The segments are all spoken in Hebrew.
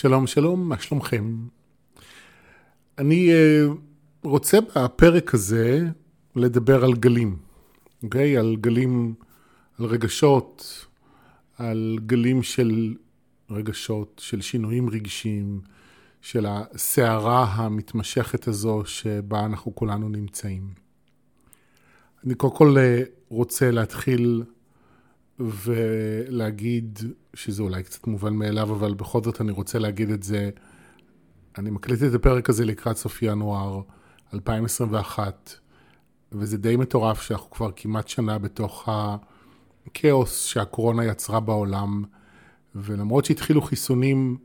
שלום, שלום, מה שלומכם? אני uh, רוצה בפרק הזה לדבר על גלים, אוקיי? על גלים, על רגשות, על גלים של רגשות, של שינויים רגשיים, של הסערה המתמשכת הזו שבה אנחנו כולנו נמצאים. אני קודם כל אה, רוצה להתחיל ולהגיד, שזה אולי קצת מובן מאליו, אבל בכל זאת אני רוצה להגיד את זה. אני מקליט את הפרק הזה לקראת סוף ינואר 2021, וזה די מטורף שאנחנו כבר כמעט שנה בתוך הכאוס שהקורונה יצרה בעולם, ולמרות שהתחילו חיסונים,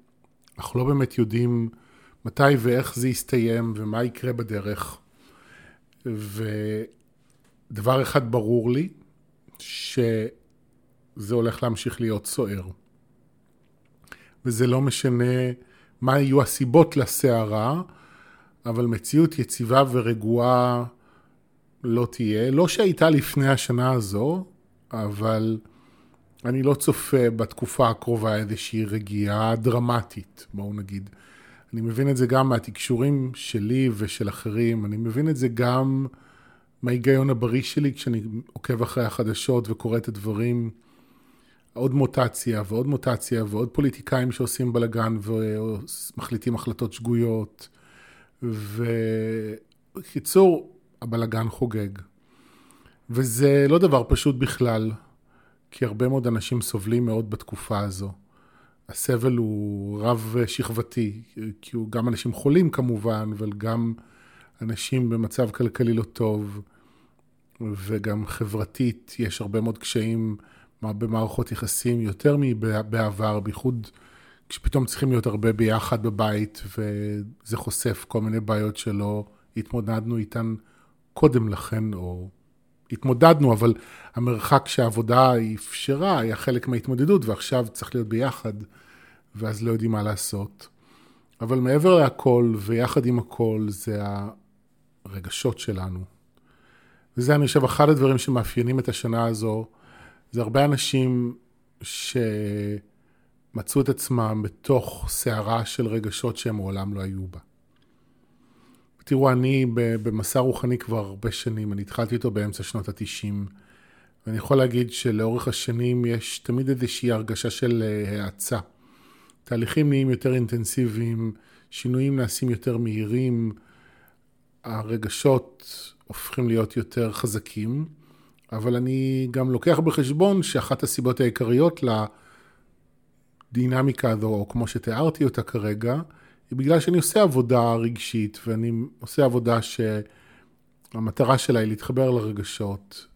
אנחנו לא באמת יודעים מתי ואיך זה יסתיים ומה יקרה בדרך. ודבר אחד ברור לי, ש... זה הולך להמשיך להיות סוער. וזה לא משנה מה יהיו הסיבות לסערה, אבל מציאות יציבה ורגועה לא תהיה. לא שהייתה לפני השנה הזו, אבל אני לא צופה בתקופה הקרובה איזושהי רגיעה דרמטית, בואו נגיד. אני מבין את זה גם מהתקשורים שלי ושל אחרים, אני מבין את זה גם מההיגיון הבריא שלי כשאני עוקב אחרי החדשות וקורא את הדברים. עוד מוטציה ועוד מוטציה ועוד פוליטיקאים שעושים בלאגן ומחליטים החלטות שגויות. ובקיצור, הבלאגן חוגג. וזה לא דבר פשוט בכלל, כי הרבה מאוד אנשים סובלים מאוד בתקופה הזו. הסבל הוא רב שכבתי, כי הוא גם אנשים חולים כמובן, אבל גם אנשים במצב כלכלי לא טוב, וגם חברתית יש הרבה מאוד קשיים במערכות יחסים יותר מבעבר, בייחוד כשפתאום צריכים להיות הרבה ביחד בבית, וזה חושף כל מיני בעיות שלא התמודדנו איתן קודם לכן, או התמודדנו, אבל המרחק שהעבודה אפשרה היה חלק מההתמודדות, ועכשיו צריך להיות ביחד, ואז לא יודעים מה לעשות. אבל מעבר להכל, ויחד עם הכל, זה הרגשות שלנו. וזה, אני חושב, אחד הדברים שמאפיינים את השנה הזו, זה הרבה אנשים שמצאו את עצמם בתוך סערה של רגשות שהם מעולם לא היו בה. תראו, אני במסע רוחני כבר הרבה שנים, אני התחלתי איתו באמצע שנות התשעים, ואני יכול להגיד שלאורך השנים יש תמיד איזושהי הרגשה של אה, האצה. תהליכים נהיים יותר אינטנסיביים, שינויים נעשים יותר מהירים, הרגשות הופכים להיות יותר חזקים. אבל אני גם לוקח בחשבון שאחת הסיבות העיקריות לדינמיקה הזו, או כמו שתיארתי אותה כרגע, היא בגלל שאני עושה עבודה רגשית, ואני עושה עבודה שהמטרה שלה היא להתחבר לרגשות,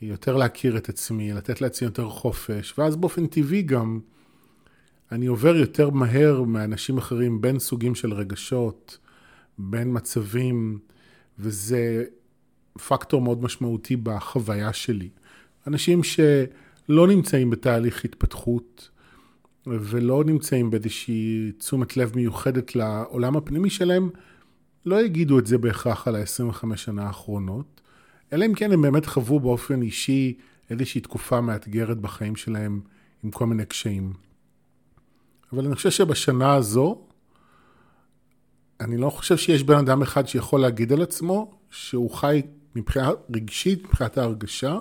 היא יותר להכיר את עצמי, לתת לעצמי יותר חופש, ואז באופן טבעי גם אני עובר יותר מהר מאנשים אחרים בין סוגים של רגשות, בין מצבים, וזה פקטור מאוד משמעותי בחוויה שלי. אנשים שלא נמצאים בתהליך התפתחות ולא נמצאים באיזושהי תשומת לב מיוחדת לעולם הפנימי שלהם, לא יגידו את זה בהכרח על ה-25 שנה האחרונות, אלא אם כן הם באמת חוו באופן אישי איזושהי תקופה מאתגרת בחיים שלהם עם כל מיני קשיים. אבל אני חושב שבשנה הזו, אני לא חושב שיש בן אדם אחד שיכול להגיד על עצמו שהוא חי מבחינה רגשית, מבחינת ההרגשה,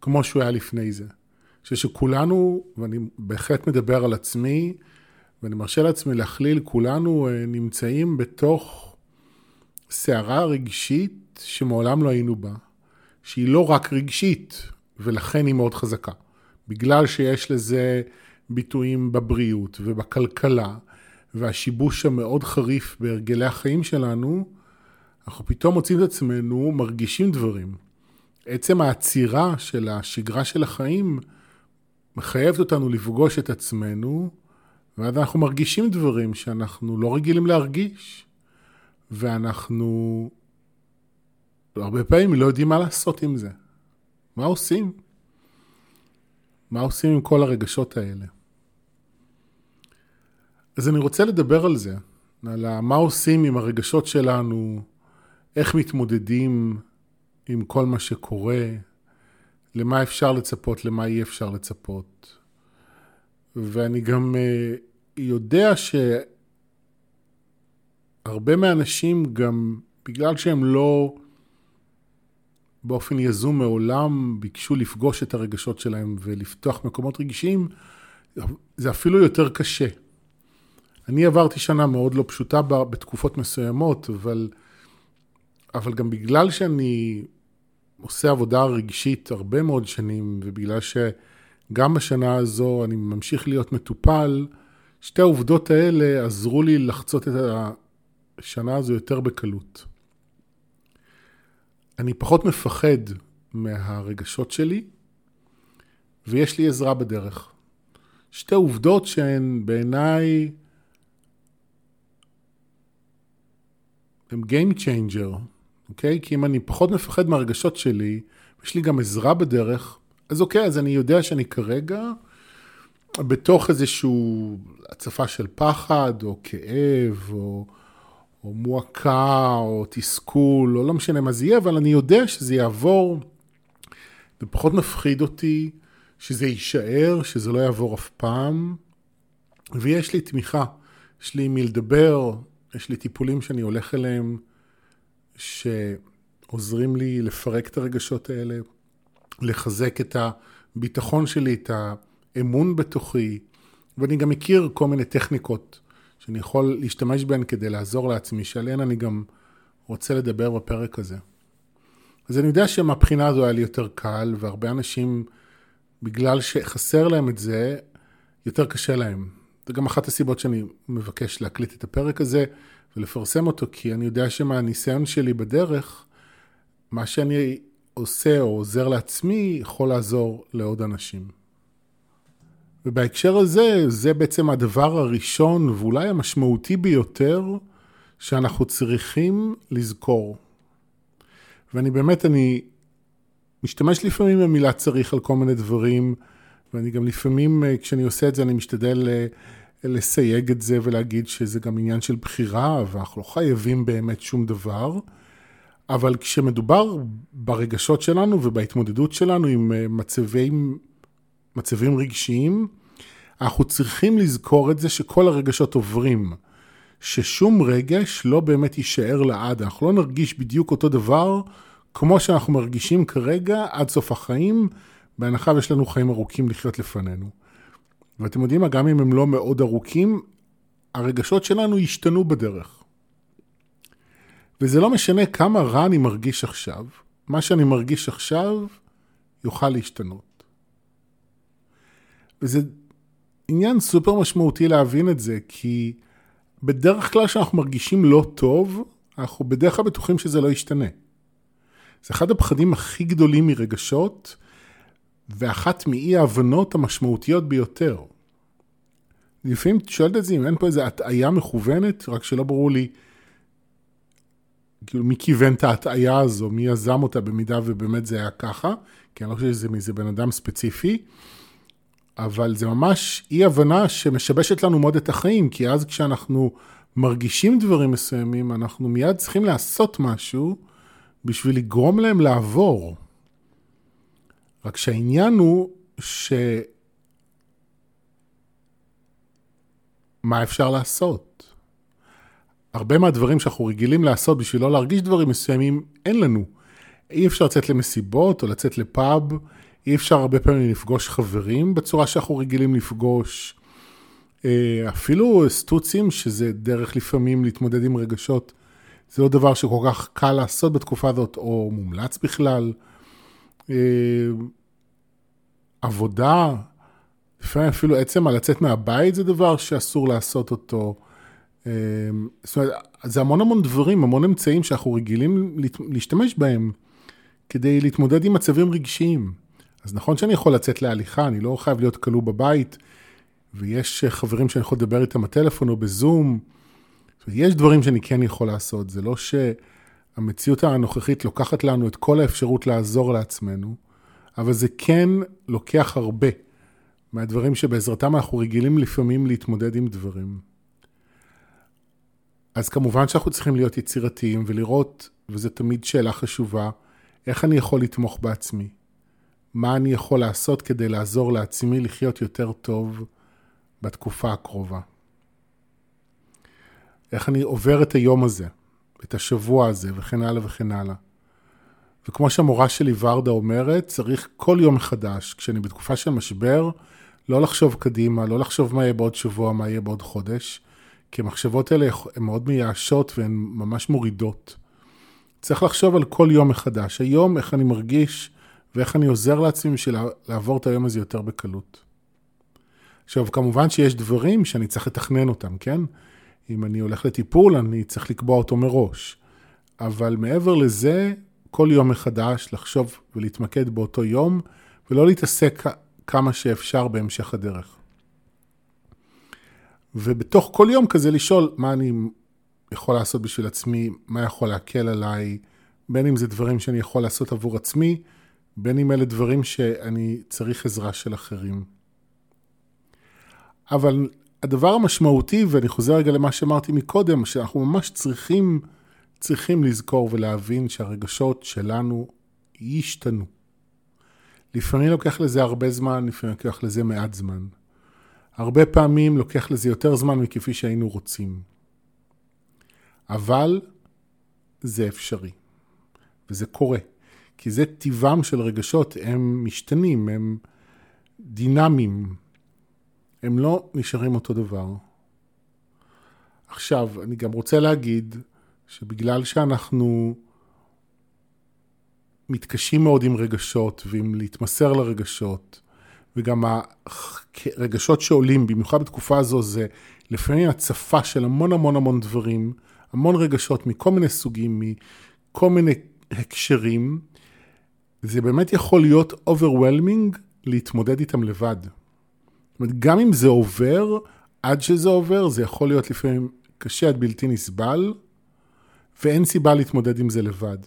כמו שהוא היה לפני זה. אני חושב שכולנו, ואני בהחלט מדבר על עצמי, ואני מרשה לעצמי להכליל, כולנו אה, נמצאים בתוך סערה רגשית שמעולם לא היינו בה, שהיא לא רק רגשית, ולכן היא מאוד חזקה. בגלל שיש לזה ביטויים בבריאות ובכלכלה, והשיבוש המאוד חריף בהרגלי החיים שלנו, אנחנו פתאום מוצאים את עצמנו מרגישים דברים. עצם העצירה של השגרה של החיים מחייבת אותנו לפגוש את עצמנו, ואז אנחנו מרגישים דברים שאנחנו לא רגילים להרגיש, ואנחנו הרבה פעמים לא יודעים מה לעשות עם זה. מה עושים? מה עושים עם כל הרגשות האלה? אז אני רוצה לדבר על זה, על מה עושים עם הרגשות שלנו, איך מתמודדים עם כל מה שקורה, למה אפשר לצפות, למה אי אפשר לצפות. ואני גם uh, יודע שהרבה מהאנשים גם, בגלל שהם לא באופן יזום מעולם ביקשו לפגוש את הרגשות שלהם ולפתוח מקומות רגשיים, זה אפילו יותר קשה. אני עברתי שנה מאוד לא פשוטה בתקופות מסוימות, אבל, אבל גם בגלל שאני עושה עבודה רגשית הרבה מאוד שנים, ובגלל שגם בשנה הזו אני ממשיך להיות מטופל, שתי העובדות האלה עזרו לי לחצות את השנה הזו יותר בקלות. אני פחות מפחד מהרגשות שלי, ויש לי עזרה בדרך. שתי עובדות שהן בעיניי הם Game Changer, אוקיי? כי אם אני פחות מפחד מהרגשות שלי, יש לי גם עזרה בדרך, אז אוקיי, אז אני יודע שאני כרגע בתוך איזושהי הצפה של פחד, או כאב, או, או מועקה, או תסכול, או לא משנה מה זה יהיה, אבל אני יודע שזה יעבור, ופחות מפחיד אותי שזה יישאר, שזה לא יעבור אף פעם, ויש לי תמיכה, יש לי מי לדבר, יש לי טיפולים שאני הולך אליהם, שעוזרים לי לפרק את הרגשות האלה, לחזק את הביטחון שלי, את האמון בתוכי, ואני גם מכיר כל מיני טכניקות שאני יכול להשתמש בהן כדי לעזור לעצמי, שעליהן אני גם רוצה לדבר בפרק הזה. אז אני יודע שמבחינה הזו היה לי יותר קל, והרבה אנשים, בגלל שחסר להם את זה, יותר קשה להם. זה גם אחת הסיבות שאני מבקש להקליט את הפרק הזה ולפרסם אותו, כי אני יודע שמהניסיון שלי בדרך, מה שאני עושה או עוזר לעצמי יכול לעזור לעוד אנשים. ובהקשר הזה, זה בעצם הדבר הראשון ואולי המשמעותי ביותר שאנחנו צריכים לזכור. ואני באמת, אני משתמש לפעמים במילה צריך על כל מיני דברים, ואני גם לפעמים, אה, כשאני עושה את זה, אני משתדל אה, לסייג את זה ולהגיד שזה גם עניין של בחירה, ואנחנו לא חייבים באמת שום דבר. אבל כשמדובר ברגשות שלנו ובהתמודדות שלנו עם אה, מצבים, מצבים רגשיים, אנחנו צריכים לזכור את זה שכל הרגשות עוברים. ששום רגש לא באמת יישאר לעד. אנחנו לא נרגיש בדיוק אותו דבר כמו שאנחנו מרגישים כרגע עד סוף החיים, בהנחה ויש לנו חיים ארוכים לחיות לפנינו. ואתם יודעים מה, גם אם הם לא מאוד ארוכים, הרגשות שלנו ישתנו בדרך. וזה לא משנה כמה רע אני מרגיש עכשיו, מה שאני מרגיש עכשיו יוכל להשתנות. וזה עניין סופר משמעותי להבין את זה, כי בדרך כלל כשאנחנו מרגישים לא טוב, אנחנו בדרך כלל בטוחים שזה לא ישתנה. זה אחד הפחדים הכי גדולים מרגשות, ואחת מאי ההבנות המשמעותיות ביותר. לפעמים את שואלת את זה אם אין פה איזו הטעיה מכוונת, רק שלא ברור לי כאילו מי כיוון את ההטעיה הזו, מי יזם אותה במידה ובאמת זה היה ככה, כי אני לא חושב שזה מאיזה בן אדם ספציפי, אבל זה ממש אי הבנה שמשבשת לנו מאוד את החיים, כי אז כשאנחנו מרגישים דברים מסוימים, אנחנו מיד צריכים לעשות משהו בשביל לגרום להם לעבור. רק שהעניין הוא ש... מה אפשר לעשות? הרבה מהדברים שאנחנו רגילים לעשות בשביל לא להרגיש דברים מסוימים, אין לנו. אי אפשר לצאת למסיבות או לצאת לפאב, אי אפשר הרבה פעמים לפגוש חברים בצורה שאנחנו רגילים לפגוש. אה, אפילו סטוצים, שזה דרך לפעמים להתמודד עם רגשות, זה לא דבר שכל כך קל לעשות בתקופה הזאת, או מומלץ בכלל. עבודה, לפעמים אפילו עצם הלצאת מהבית זה דבר שאסור לעשות אותו. אה, זאת אומרת, זה המון המון דברים, המון אמצעים שאנחנו רגילים להשתמש בהם כדי להתמודד עם מצבים רגשיים. אז נכון שאני יכול לצאת להליכה, אני לא חייב להיות כלוא בבית, ויש חברים שאני יכול לדבר איתם בטלפון או בזום. יש דברים שאני כן יכול לעשות, זה לא שהמציאות הנוכחית לוקחת לנו את כל האפשרות לעזור לעצמנו, אבל זה כן לוקח הרבה מהדברים שבעזרתם אנחנו רגילים לפעמים להתמודד עם דברים. אז כמובן שאנחנו צריכים להיות יצירתיים ולראות, וזו תמיד שאלה חשובה, איך אני יכול לתמוך בעצמי? מה אני יכול לעשות כדי לעזור לעצמי לחיות יותר טוב בתקופה הקרובה? איך אני עובר את היום הזה, את השבוע הזה, וכן הלאה וכן הלאה. וכמו שהמורה שלי ורדה אומרת, צריך כל יום מחדש, כשאני בתקופה של משבר, לא לחשוב קדימה, לא לחשוב מה יהיה בעוד שבוע, מה יהיה בעוד חודש, כי המחשבות האלה הן מאוד מייאשות והן ממש מורידות. צריך לחשוב על כל יום מחדש. היום, איך אני מרגיש ואיך אני עוזר לעצמי בשביל לעבור את היום הזה יותר בקלות. עכשיו, כמובן שיש דברים שאני צריך לתכנן אותם, כן? אם אני הולך לטיפול, אני צריך לקבוע אותו מראש. אבל מעבר לזה, כל יום מחדש לחשוב ולהתמקד באותו יום, ולא להתעסק כמה שאפשר בהמשך הדרך. ובתוך כל יום כזה לשאול מה אני יכול לעשות בשביל עצמי, מה יכול להקל עליי, בין אם זה דברים שאני יכול לעשות עבור עצמי, בין אם אלה דברים שאני צריך עזרה של אחרים. אבל הדבר המשמעותי, ואני חוזר רגע למה שאמרתי מקודם, שאנחנו ממש צריכים, צריכים לזכור ולהבין שהרגשות שלנו ישתנו. לפעמים לוקח לזה הרבה זמן, לפעמים לוקח לזה מעט זמן. הרבה פעמים לוקח לזה יותר זמן מכפי שהיינו רוצים. אבל זה אפשרי, וזה קורה. כי זה טיבם של רגשות, הם משתנים, הם דינמיים, הם לא נשארים אותו דבר. עכשיו, אני גם רוצה להגיד שבגלל שאנחנו מתקשים מאוד עם רגשות ועם להתמסר לרגשות, וגם הרגשות שעולים, במיוחד בתקופה הזו, זה לפעמים הצפה של המון המון המון דברים, המון רגשות מכל מיני סוגים, מכל מיני הקשרים, זה באמת יכול להיות overwhelming להתמודד איתם לבד. זאת אומרת, גם אם זה עובר, עד שזה עובר, זה יכול להיות לפעמים קשה עד בלתי נסבל, ואין סיבה להתמודד עם זה לבד.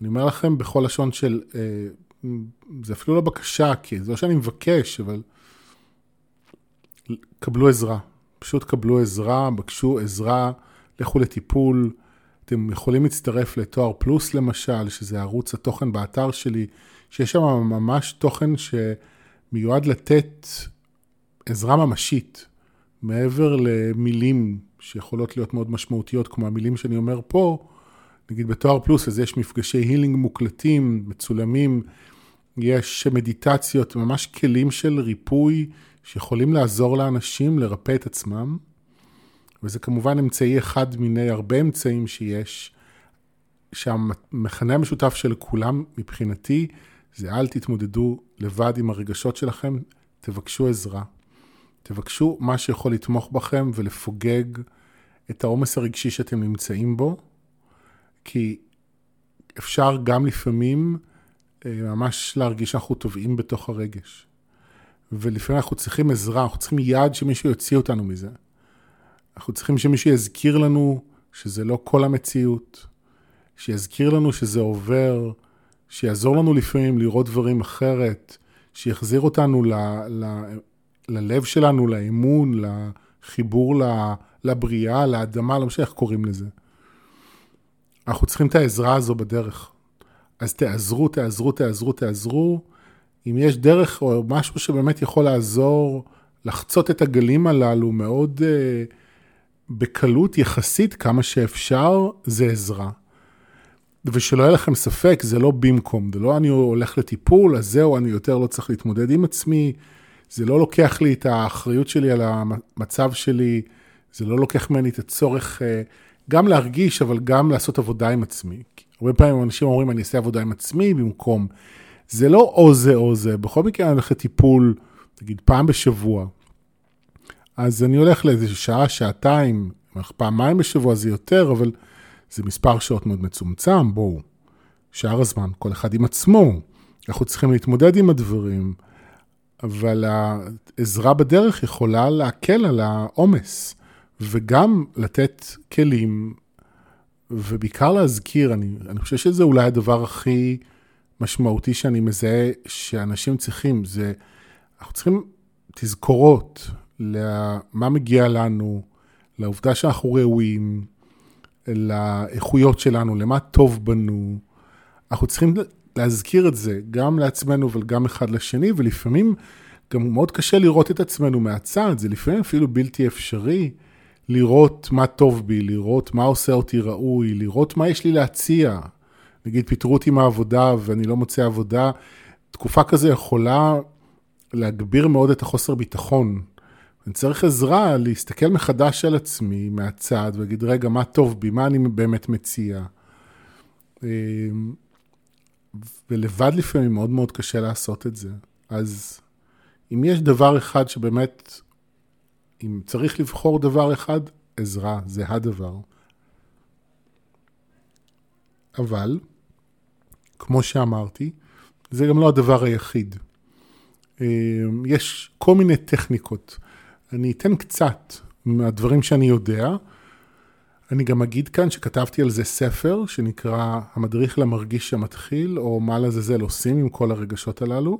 אני אומר לכם בכל לשון של, אה, זה אפילו לא בקשה, כי זה לא שאני מבקש, אבל קבלו עזרה. פשוט קבלו עזרה, בקשו עזרה, לכו לטיפול. אתם יכולים להצטרף לתואר פלוס למשל, שזה ערוץ התוכן באתר שלי, שיש שם ממש תוכן שמיועד לתת עזרה ממשית, מעבר למילים שיכולות להיות מאוד משמעותיות, כמו המילים שאני אומר פה, נגיד בתואר פלוס, אז יש מפגשי הילינג מוקלטים, מצולמים, יש מדיטציות, ממש כלים של ריפוי שיכולים לעזור לאנשים לרפא את עצמם. וזה כמובן אמצעי אחד מיני הרבה אמצעים שיש, שהמכנה המשותף של כולם מבחינתי זה אל תתמודדו לבד עם הרגשות שלכם, תבקשו עזרה. תבקשו מה שיכול לתמוך בכם ולפוגג את העומס הרגשי שאתם נמצאים בו, כי אפשר גם לפעמים אה, ממש להרגיש שאנחנו טובעים בתוך הרגש. ולפעמים אנחנו צריכים עזרה, אנחנו צריכים יד שמישהו יוציא אותנו מזה. אנחנו צריכים שמישהו יזכיר לנו שזה לא כל המציאות, שיזכיר לנו שזה עובר, שיעזור לנו לפעמים לראות דברים אחרת, שיחזיר אותנו ל, ל, ללב שלנו, לאמון, לחיבור לבריאה, לאדמה, לא משנה איך קוראים לזה. אנחנו צריכים את העזרה הזו בדרך. אז תעזרו, תעזרו, תעזרו, תעזרו. אם יש דרך או משהו שבאמת יכול לעזור לחצות את הגלים הללו מאוד... Uh, בקלות יחסית כמה שאפשר, זה עזרה. ושלא יהיה לכם ספק, זה לא במקום, זה לא אני הולך לטיפול, אז זהו, אני יותר לא צריך להתמודד עם עצמי, זה לא לוקח לי את האחריות שלי על המצב שלי, זה לא לוקח ממני את הצורך אה, גם להרגיש, אבל גם לעשות עבודה עם עצמי. הרבה פעמים אנשים אומרים, אני אעשה עבודה עם עצמי במקום. זה לא או זה או זה, בכל מקרה אני הולך לטיפול, נגיד פעם בשבוע, אז אני הולך לאיזה שעה, שעתיים, פעמיים בשבוע זה יותר, אבל זה מספר שעות מאוד מצומצם, בואו. שאר הזמן, כל אחד עם עצמו. אנחנו צריכים להתמודד עם הדברים, אבל העזרה בדרך יכולה להקל על העומס, וגם לתת כלים, ובעיקר להזכיר, אני, אני חושב שזה אולי הדבר הכי משמעותי שאני מזהה שאנשים צריכים, זה, אנחנו צריכים תזכורות, למה מגיע לנו, לעובדה שאנחנו ראויים, לאיכויות שלנו, למה טוב בנו. אנחנו צריכים להזכיר את זה גם לעצמנו וגם אחד לשני, ולפעמים גם מאוד קשה לראות את עצמנו מהצד, זה לפעמים אפילו בלתי אפשרי לראות מה טוב בי, לראות מה עושה אותי ראוי, לראות מה יש לי להציע. נגיד פיטרו אותי מהעבודה ואני לא מוצא עבודה, תקופה כזו יכולה להגביר מאוד את החוסר ביטחון. אני צריך עזרה להסתכל מחדש על עצמי מהצד ולהגיד, רגע, מה טוב בי, מה אני באמת מציע. ולבד לפעמים מאוד מאוד קשה לעשות את זה. אז אם יש דבר אחד שבאמת, אם צריך לבחור דבר אחד, עזרה, זה הדבר. אבל, כמו שאמרתי, זה גם לא הדבר היחיד. אמ, יש כל מיני טכניקות. אני אתן קצת מהדברים שאני יודע. אני גם אגיד כאן שכתבתי על זה ספר שנקרא המדריך למרגיש המתחיל, או מה לעזאזל עושים עם כל הרגשות הללו.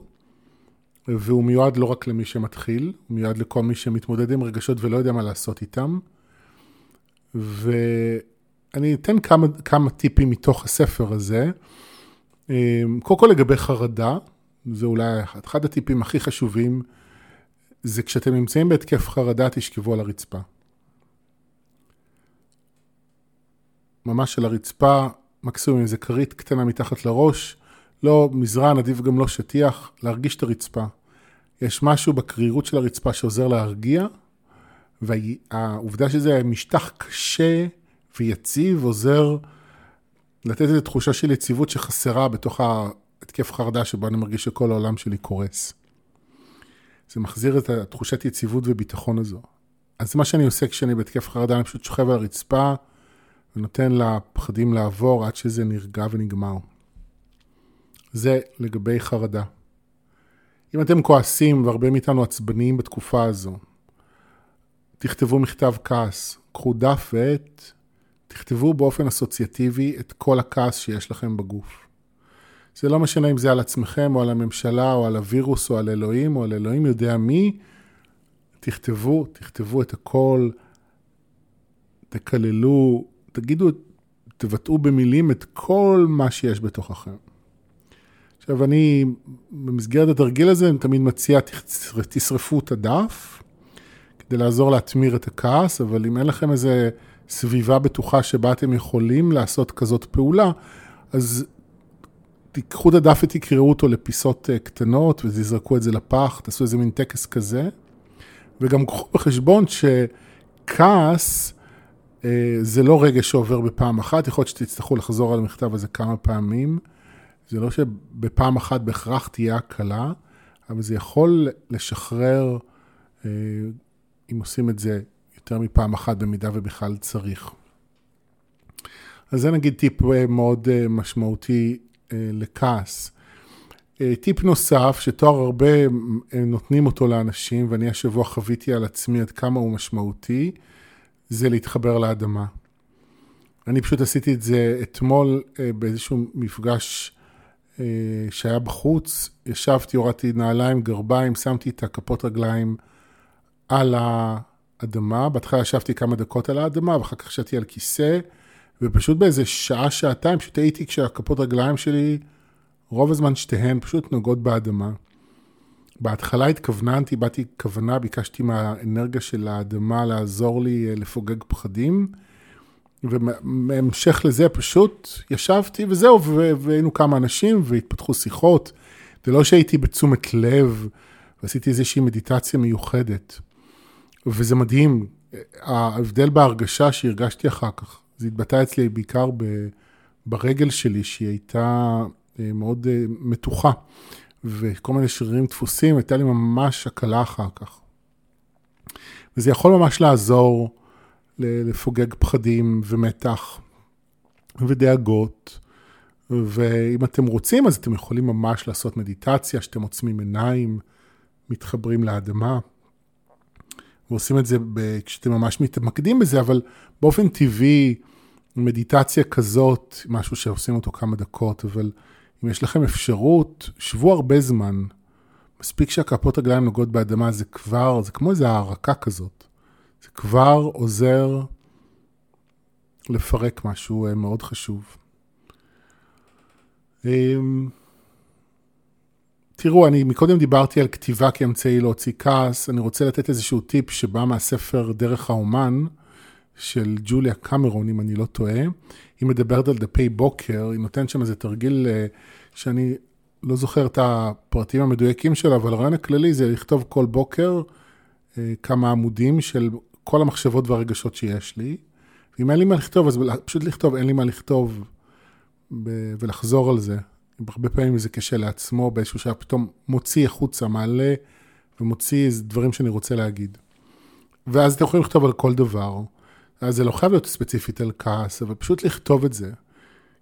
והוא מיועד לא רק למי שמתחיל, הוא מיועד לכל מי שמתמודד עם רגשות ולא יודע מה לעשות איתם. ואני אתן כמה, כמה טיפים מתוך הספר הזה. אמ, קודם כל לגבי חרדה, זה אולי אחד הטיפים הכי חשובים, זה כשאתם נמצאים בהתקף חרדה, תשכבו על הרצפה. ממש על הרצפה, מקסימום איזה כרית קטנה מתחת לראש, לא מזרן, עדיף גם לא שטיח, להרגיש את הרצפה. יש משהו בקרירות של הרצפה שעוזר להרגיע, והעובדה שזה משטח קשה ויציב עוזר לתת איזו תחושה של יציבות שחסרה בתוך ההתקף חרדה שבו אני מרגיש שכל העולם שלי קורס. זה מחזיר את התחושת יציבות וביטחון הזו. אז מה שאני עושה כשאני בהתקף חרדה, אני פשוט שוכב על הרצפה ונותן לפחדים לעבור עד שזה נרגע ונגמר. זה לגבי חרדה. אם אתם כועסים, והרבה מאיתנו עצבניים בתקופה הזו, תכתבו מכתב כעס, קחו דף ועט, תכתבו באופן אסוציאטיבי את כל הכעס שיש לכם בגוף. זה לא משנה אם זה על עצמכם, או על הממשלה, או על הווירוס, או על אלוהים, או על אלוהים יודע מי, תכתבו, תכתבו את הכל, תקללו, תגידו, תבטאו במילים את כל מה שיש בתוככם. עכשיו, אני, במסגרת התרגיל הזה, אני תמיד מציע, תשרפו את הדף, כדי לעזור להתמיר את הכעס, אבל אם אין לכם איזה סביבה בטוחה שבה אתם יכולים לעשות כזאת פעולה, אז תיקחו את הדף ותקראו אותו לפיסות אה, קטנות ותזרקו את זה לפח, תעשו איזה מין טקס כזה. וגם קחו בחשבון שכעס זה לא רגע שעובר בפעם אחת, יכול להיות שתצטרכו לחזור על המכתב הזה כמה פעמים. זה לא שבפעם אחת בהכרח תהיה הקלה, אבל זה יכול לשחרר, אה, אם עושים את זה יותר מפעם אחת, במידה ובכלל צריך. אז זה נגיד טיפ מאוד משמעותי לכעס. טיפ נוסף, שתואר הרבה נותנים אותו לאנשים, ואני השבוע חוויתי על עצמי עד כמה הוא משמעותי, זה להתחבר לאדמה. אני פשוט עשיתי את זה אתמול באיזשהו מפגש שהיה בחוץ, ישבתי, הורדתי נעליים, גרביים, שמתי את הכפות רגליים על האדמה, בהתחלה ישבתי כמה דקות על האדמה, ואחר כך ישבתי על כיסא, ופשוט באיזה שעה, שעתיים, פשוט הייתי כשהכפות רגליים שלי, רוב הזמן שתיהן פשוט נוגעות באדמה. בהתחלה התכווננתי, באתי כוונה, ביקשתי מהאנרגיה של האדמה לעזור לי אה, לפוגג פחדים, ובהמשך לזה פשוט ישבתי וזהו, והיינו כמה אנשים והתפתחו שיחות. זה לא שהייתי בתשומת לב ועשיתי איזושהי מדיטציה מיוחדת. וזה מדהים, ההבדל בהרגשה שהרגשתי אחר כך. זה התבטא אצלי בעיקר ברגל שלי, שהיא הייתה אה, מאוד אה, מתוחה, וכל מיני שרירים דפוסים, הייתה לי ממש הקלה אחר כך. וזה יכול ממש לעזור לפוגג פחדים ומתח ודאגות. ואם אתם רוצים, אז אתם יכולים ממש לעשות מדיטציה, שאתם עוצמים עיניים, מתחברים לאדמה. ועושים את זה כשאתם ממש מתמקדים בזה, אבל באופן טבעי, מדיטציה כזאת, משהו שעושים אותו כמה דקות, אבל אם יש לכם אפשרות, שבו הרבה זמן. מספיק שהכפות רגליים נוגעות באדמה, זה כבר, זה כמו איזו הערקה כזאת. זה כבר עוזר לפרק משהו אה, מאוד חשוב. אמ, תראו, אני מקודם דיברתי על כתיבה כאמצעי להוציא כעס, אני רוצה לתת איזשהו טיפ שבא מהספר דרך האומן, של ג'וליה קמרון, אם אני לא טועה. היא מדברת על דפי בוקר, היא נותנת שם איזה תרגיל אה, שאני לא זוכר את הפרטים המדויקים שלו, אבל הרעיון הכללי זה לכתוב כל בוקר אה, כמה עמודים של כל המחשבות והרגשות שיש לי. ואם אין לי מה לכתוב, אז פשוט לכתוב, אין לי מה לכתוב, ולחזור על זה. הרבה פעמים זה קשה לעצמו, באיזשהו שעה פתאום מוציא החוצה, מעלה ומוציא דברים שאני רוצה להגיד. ואז אתם יכולים לכתוב על כל דבר. אז זה לא חייב להיות ספציפית על כעס, אבל פשוט לכתוב את זה.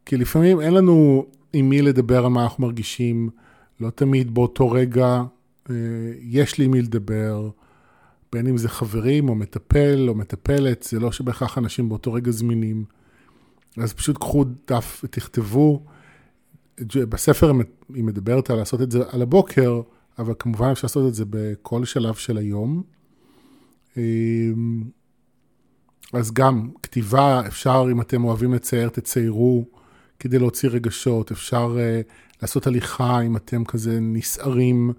כי לפעמים אין לנו עם מי לדבר על מה אנחנו מרגישים, לא תמיד באותו רגע אה, יש לי עם מי לדבר, בין אם זה חברים או מטפל או מטפלת, זה לא שבהכרח אנשים באותו רגע זמינים. אז פשוט קחו דף ותכתבו. בספר היא מדברת על לעשות את זה על הבוקר, אבל כמובן אפשר לעשות את זה בכל שלב של היום. אז גם כתיבה, אפשר, אם אתם אוהבים לצייר, תציירו כדי להוציא רגשות. אפשר uh, לעשות הליכה אם אתם כזה נסערים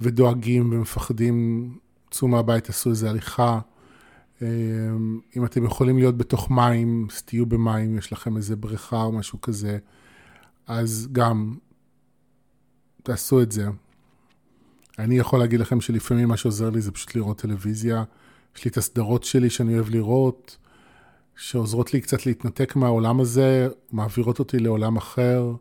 ודואגים ומפחדים, צאו מהבית, תעשו איזה הליכה. Um, אם אתם יכולים להיות בתוך מים, אז תהיו במים, יש לכם איזה בריכה או משהו כזה, אז גם תעשו את זה. אני יכול להגיד לכם שלפעמים מה שעוזר לי זה פשוט לראות טלוויזיה. יש לי את הסדרות שלי שאני אוהב לראות, שעוזרות לי קצת להתנתק מהעולם הזה, מעבירות אותי לעולם אחר.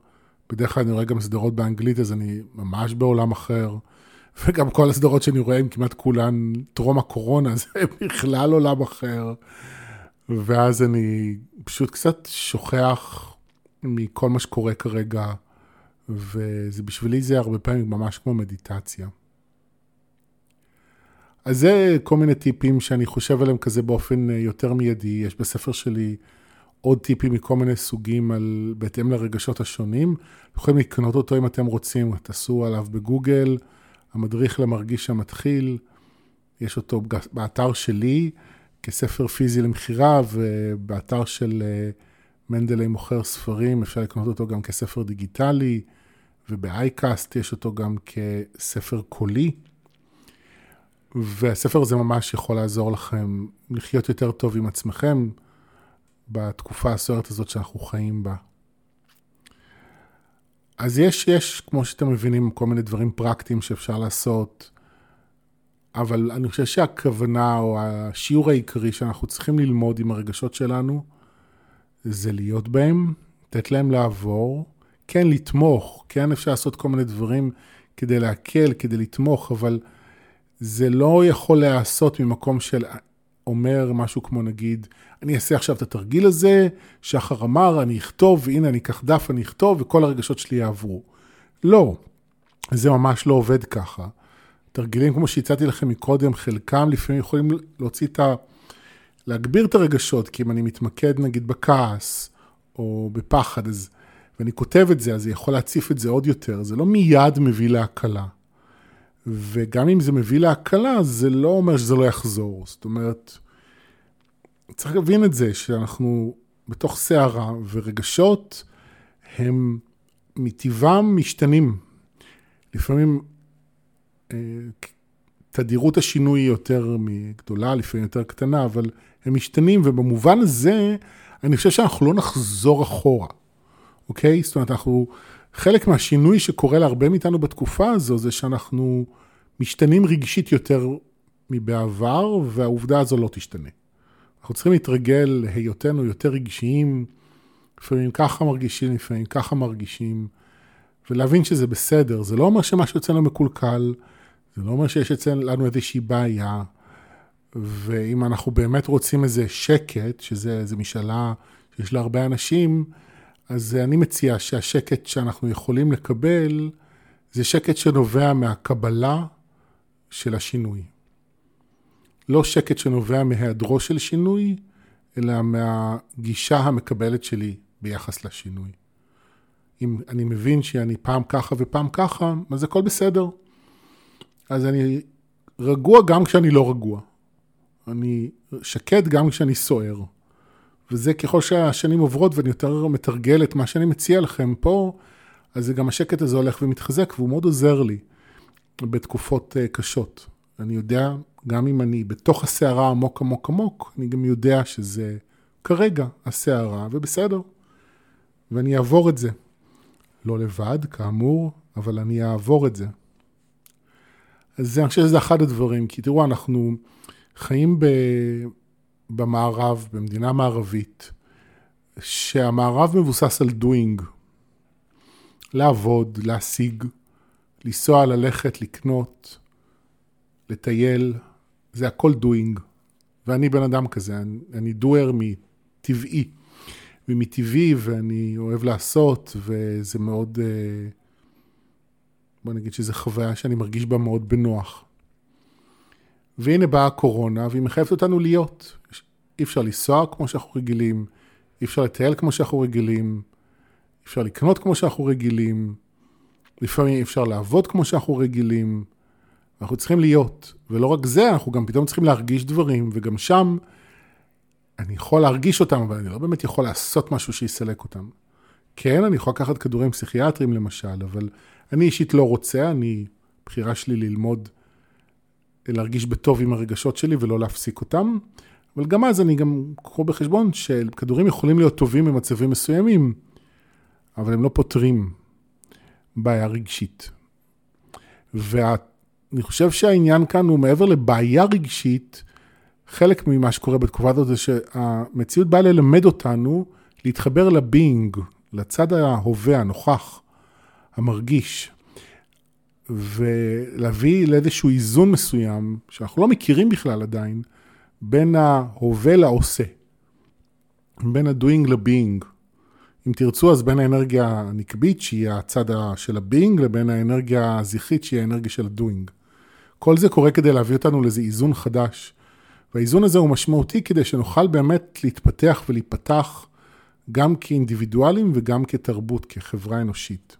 בדרך כלל אני רואה גם סדרות באנגלית, אז אני ממש בעולם אחר. וגם כל הסדרות שאני רואה, הן כמעט כולן טרום הקורונה, זה בכלל עולם אחר. ואז אני פשוט קצת שוכח מכל מה שקורה כרגע, ובשבילי זה הרבה פעמים ממש כמו מדיטציה. אז זה כל מיני טיפים שאני חושב עליהם כזה באופן אה, יותר מיידי. יש בספר שלי עוד טיפים מכל מיני סוגים על, בהתאם לרגשות השונים. יכולים לקנות אותו אם אתם רוצים, תעשו עליו בגוגל, המדריך למרגיש המתחיל. יש אותו באתר שלי כספר פיזי למכירה, ובאתר של אה, מנדלי מוכר ספרים אפשר לקנות אותו גם כספר דיגיטלי, ובאייקאסט יש אותו גם כספר קולי. והספר הזה ממש יכול לעזור לכם לחיות יותר טוב עם עצמכם בתקופה הסוערת הזאת שאנחנו חיים בה. אז יש, יש, כמו שאתם מבינים, כל מיני דברים פרקטיים שאפשר לעשות, אבל אני חושב שהכוונה או השיעור העיקרי שאנחנו צריכים ללמוד עם הרגשות שלנו, זה להיות בהם, לתת להם לעבור, כן לתמוך, כן אפשר לעשות כל מיני דברים כדי להקל, כדי לתמוך, אבל זה לא יכול להיעשות ממקום של אומר משהו כמו נגיד, אני אעשה עכשיו את התרגיל הזה, שחר אמר, אני אכתוב, והנה אני אקח דף, אני אכתוב, וכל הרגשות שלי יעברו. לא, זה ממש לא עובד ככה. תרגילים, כמו שהצעתי לכם מקודם, חלקם לפעמים יכולים להוציא את ה... להגביר את הרגשות, כי אם אני מתמקד נגיד בכעס, או בפחד, אז, ואני כותב את זה, אז זה יכול להציף את זה עוד יותר. זה לא מיד מביא להקלה. וגם אם זה מביא להקלה, זה לא אומר שזה לא יחזור. זאת אומרת, צריך להבין את זה, שאנחנו בתוך סערה, ורגשות הם מטבעם משתנים. לפעמים אה, תדירות השינוי היא יותר גדולה, לפעמים יותר קטנה, אבל הם משתנים, ובמובן הזה, אני חושב שאנחנו לא נחזור אחורה, אוקיי? זאת אומרת, אנחנו... חלק מהשינוי שקורה להרבה מאיתנו בתקופה הזו, זה שאנחנו משתנים רגשית יותר מבעבר, והעובדה הזו לא תשתנה. אנחנו צריכים להתרגל להיותנו יותר רגשיים, לפעמים ככה מרגישים, לפעמים ככה מרגישים, ולהבין שזה בסדר. זה לא אומר שמשהו אצלנו מקולקל, זה לא אומר שיש אצלנו איזושהי בעיה, ואם אנחנו באמת רוצים איזה שקט, שזה משאלה שיש לה הרבה אנשים, אז אני מציע שהשקט שאנחנו יכולים לקבל, זה שקט שנובע מהקבלה של השינוי. לא שקט שנובע מהיעדרו של שינוי, אלא מהגישה המקבלת שלי ביחס לשינוי. אם אני מבין שאני פעם ככה ופעם ככה, אז הכל בסדר. אז אני רגוע גם כשאני לא רגוע. אני שקט גם כשאני סוער. וזה ככל שהשנים עוברות ואני יותר מתרגל את מה שאני מציע לכם פה, אז גם השקט הזה הולך ומתחזק והוא מאוד עוזר לי בתקופות אה, קשות. אני יודע גם אם אני בתוך הסערה עמוק עמוק עמוק, אני גם יודע שזה כרגע הסערה, ובסדר. ואני אעבור את זה. לא לבד, כאמור, אבל אני אעבור את זה. אז אני חושב שזה אחד הדברים, כי תראו, אנחנו חיים ב... במערב, במדינה מערבית, שהמערב מבוסס על doing. לעבוד, להשיג, לנסוע, ללכת, לקנות, לטייל, זה הכל doing. ואני בן אדם כזה, אני, אני doer מטבעי. ומטבעי, ואני אוהב לעשות, וזה מאוד, אה, בוא נגיד שזו חוויה שאני מרגיש בה מאוד בנוח. והנה באה הקורונה, והיא מחייבת אותנו להיות. אי אפשר לנסוע כמו שאנחנו רגילים, אי אפשר לטייל כמו שאנחנו רגילים, אי אפשר לקנות כמו שאנחנו רגילים, לפעמים אי אפשר לעבוד כמו שאנחנו רגילים. אנחנו צריכים להיות, ולא רק זה, אנחנו גם פתאום צריכים להרגיש דברים, וגם שם אני יכול להרגיש אותם, אבל אני לא באמת יכול לעשות משהו שיסלק אותם. כן, אני יכול לקחת כדורים פסיכיאטריים למשל, אבל אני אישית לא רוצה, אני, בחירה שלי ללמוד להרגיש בטוב עם הרגשות שלי ולא להפסיק אותם. אבל גם אז אני גם קחו בחשבון שכדורים יכולים להיות טובים במצבים מסוימים, אבל הם לא פותרים בעיה רגשית. ואני חושב שהעניין כאן הוא מעבר לבעיה רגשית, חלק ממה שקורה בתקופה הזאת זה שהמציאות באה ללמד אותנו להתחבר לבינג, לצד ההווה, הנוכח, המרגיש, ולהביא לאיזשהו איזון מסוים, שאנחנו לא מכירים בכלל עדיין, בין ההווה לעושה, בין ה-doing ל-being. אם תרצו, אז בין האנרגיה הנקבית, שהיא הצד של ה-being, לבין האנרגיה הזכרית, שהיא האנרגיה של ה-doing. כל זה קורה כדי להביא אותנו לאיזה איזון חדש. והאיזון הזה הוא משמעותי כדי שנוכל באמת להתפתח ולהיפתח גם כאינדיבידואלים וגם כתרבות, כחברה אנושית.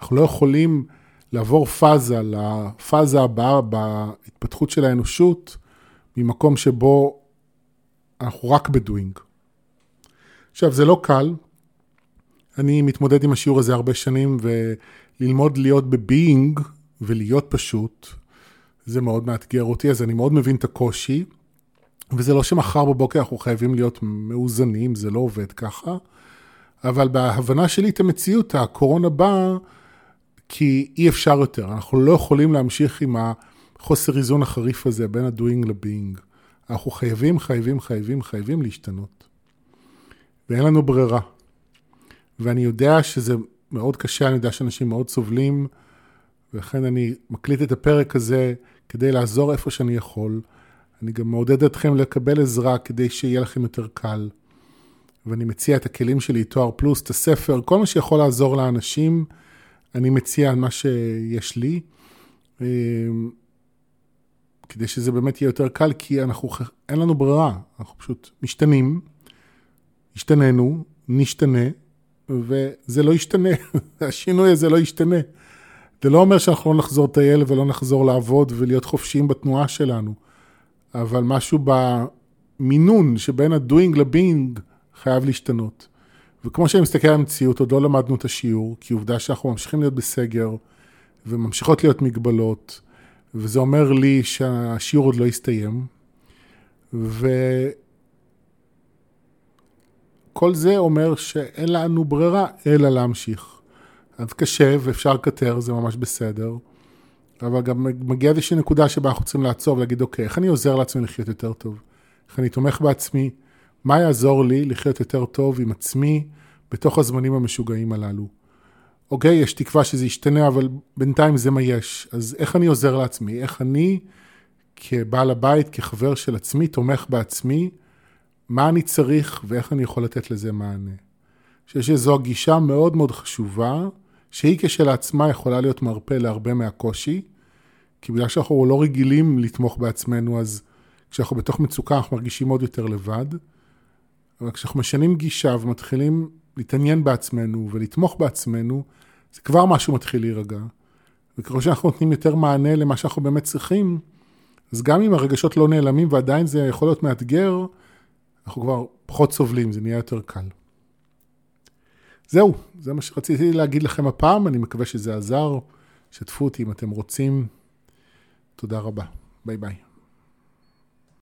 אנחנו לא יכולים לעבור פאזה לפאזה הבאה בהתפתחות של האנושות ממקום שבו אנחנו רק בדואינג. עכשיו, זה לא קל. אני מתמודד עם השיעור הזה הרבה שנים, וללמוד להיות בביינג ולהיות פשוט, זה מאוד מאתגר אותי, אז אני מאוד מבין את הקושי. וזה לא שמחר בבוקר אנחנו חייבים להיות מאוזנים, זה לא עובד ככה. אבל בהבנה שלי את המציאות, הקורונה באה כי אי אפשר יותר. אנחנו לא יכולים להמשיך עם החוסר איזון החריף הזה בין ה-doing ל-being. אנחנו חייבים, חייבים, חייבים, חייבים להשתנות. ואין לנו ברירה. ואני יודע שזה מאוד קשה, אני יודע שאנשים מאוד סובלים, ולכן אני מקליט את הפרק הזה כדי לעזור איפה שאני יכול. אני גם מעודד אתכם לקבל עזרה כדי שיהיה לכם יותר קל. ואני מציע את הכלים שלי, תואר פלוס, את הספר, כל מה שיכול לעזור לאנשים, אני מציע מה שיש לי, אמ, כדי שזה באמת יהיה יותר קל, כי אנחנו, אין לנו ברירה, אנחנו פשוט משתנים, השתננו, נשתנה, וזה לא ישתנה, השינוי הזה לא ישתנה. זה לא אומר שאנחנו לא נחזור לטייל ולא נחזור לעבוד ולהיות חופשיים בתנועה שלנו, אבל משהו במינון שבין ה-doing ל-being חייב להשתנות. וכמו שאני מסתכל על המציאות, עוד לא למדנו את השיעור, כי עובדה שאנחנו ממשיכים להיות בסגר, וממשיכות להיות מגבלות, וזה אומר לי שהשיעור עוד לא הסתיים, וכל זה אומר שאין לנו ברירה אלא להמשיך. אז קשה ואפשר לקטר, זה ממש בסדר. אבל גם מגיעה איזושהי נקודה שבה אנחנו צריכים לעצור ולהגיד, אוקיי, איך אני עוזר לעצמי לחיות יותר טוב? איך אני תומך בעצמי? מה יעזור לי לחיות יותר טוב עם עצמי בתוך הזמנים המשוגעים הללו? אוקיי, יש תקווה שזה ישתנה, אבל בינתיים זה מה יש. אז איך אני עוזר לעצמי? איך אני, כבעל הבית, כחבר של עצמי, תומך בעצמי? מה אני צריך ואיך אני יכול לתת לזה מענה? אני חושב שזו הגישה מאוד מאוד חשובה. שהיא כשלעצמה יכולה להיות מרפא להרבה מהקושי, כי בגלל שאנחנו לא רגילים לתמוך בעצמנו, אז כשאנחנו בתוך מצוקה אנחנו מרגישים עוד יותר לבד. אבל כשאנחנו משנים גישה ומתחילים להתעניין בעצמנו ולתמוך בעצמנו, זה כבר משהו מתחיל להירגע. וככל שאנחנו נותנים יותר מענה למה שאנחנו באמת צריכים, אז גם אם הרגשות לא נעלמים ועדיין זה יכול להיות מאתגר, אנחנו כבר פחות סובלים, זה נהיה יותר קל. זהו, זה מה שרציתי להגיד לכם הפעם, אני מקווה שזה עזר. שתפו אותי אם אתם רוצים. תודה רבה. ביי ביי.